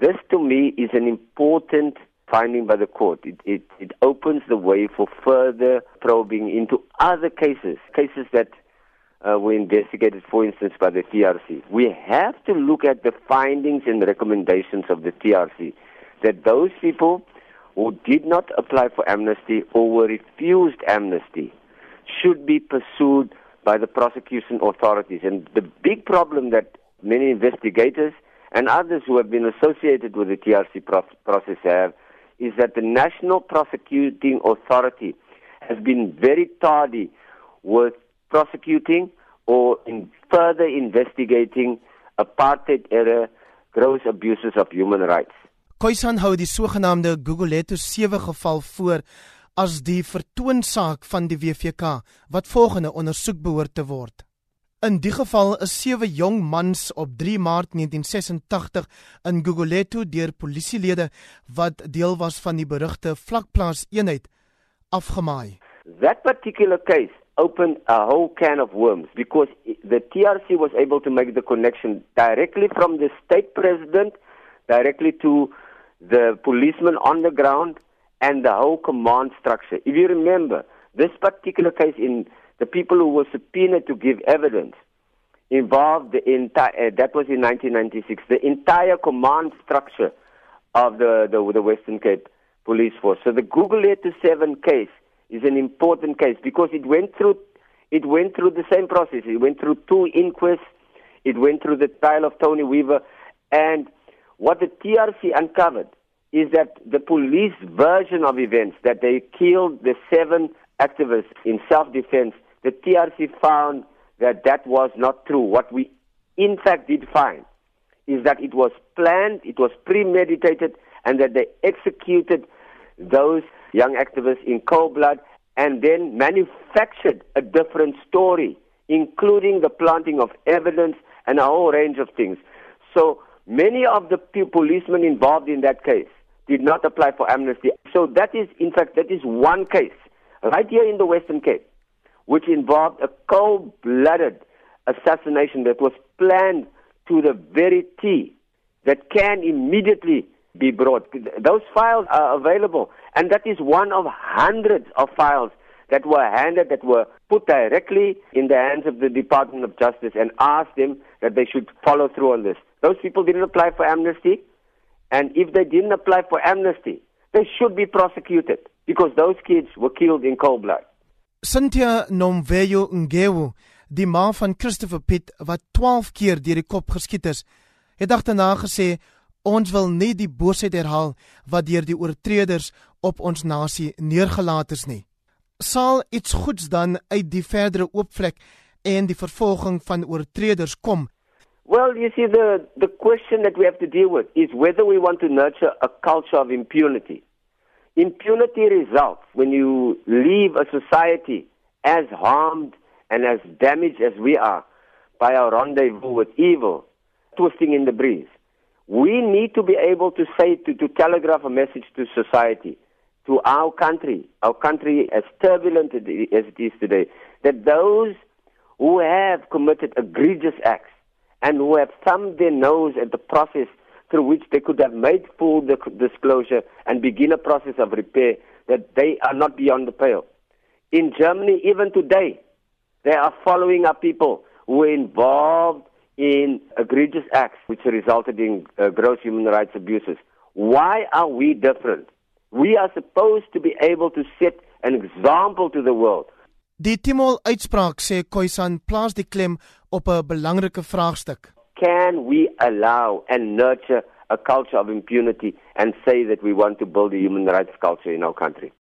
This to me is an important finding by the court. It, it, it opens the way for further probing into other cases, cases that uh, were investigated, for instance, by the TRC. We have to look at the findings and recommendations of the TRC that those people who did not apply for amnesty or were refused amnesty should be pursued by the prosecution authorities. And the big problem that many investigators and others who have been associated with the TRC process have is that the National Prosecuting Authority has been very tardy with prosecuting or in further investigating apartheid era gross abuses of human rights. Khoisan hou die sogenaamde Gugulethu 7 geval voor as die vertoonsaak van die WVK wat volgende ondersoek behoort te word. In die geval is sewe jong mans op 3 Maart 1986 in Gugulethu deur polisielede wat deel was van die berugte vlakplaas eenheid afgemaai. That particular case opened a whole can of worms because the TRC was able to make the connection directly from the state president directly to the policeman on the ground and the whole command structure. If you remember, this particular case in the people who were subpoenaed to give evidence involved the entire, uh, that was in 1996, the entire command structure of the, the, the Western Cape Police Force. So the Gugulethu 7 case is an important case because it went through, it went through the same process. It went through two inquests. It went through the trial of Tony Weaver. And what the TRC uncovered is that the police version of events, that they killed the seven activists in self-defense, the TRC found that that was not true. What we in fact did find is that it was planned, it was premeditated, and that they executed those young activists in cold blood and then manufactured a different story, including the planting of evidence and a whole range of things. So many of the policemen involved in that case did not apply for amnesty. So that is, in fact, that is one case right here in the Western Cape which involved a cold blooded assassination that was planned to the very T that can immediately be brought. Those files are available, and that is one of hundreds of files that were handed, that were put directly in the hands of the Department of Justice and asked them that they should follow through on this. Those people didn't apply for amnesty, and if they didn't apply for amnesty, they should be prosecuted because those kids were killed in cold blood. Cynthia Nomveyo Ngewu, die ma van Christopher Piet wat 12 keer deur die kop geskiet is, het agterna gesê ons wil nie die boosheid herhaal wat deur die oortreders op ons nasie neergelaat is nie. Sal iets goeds dan uit die verdere oopvlek en die vervolging van oortreders kom? Well, you see the the question that we have to deal with is whether we want to nurture a culture of impunity. Impunity results when you leave a society as harmed and as damaged as we are by our rendezvous with evil, twisting in the breeze. We need to be able to say, to, to telegraph a message to society, to our country, our country as turbulent as it is today, that those who have committed egregious acts and who have thumbed their nose at the process through which they could have made full disclosure and begin a process of repair, that they are not beyond the pale. In Germany, even today, they are following up people who were involved in egregious acts which resulted in uh, gross human rights abuses. Why are we different? We are supposed to be able to set an example to the world. Die Timol uitspraak sê Khoisan plaas die klem op 'n belangrike vraagstuk can we allow and nurture a culture of impunity and say that we want to build a human rights culture in our country?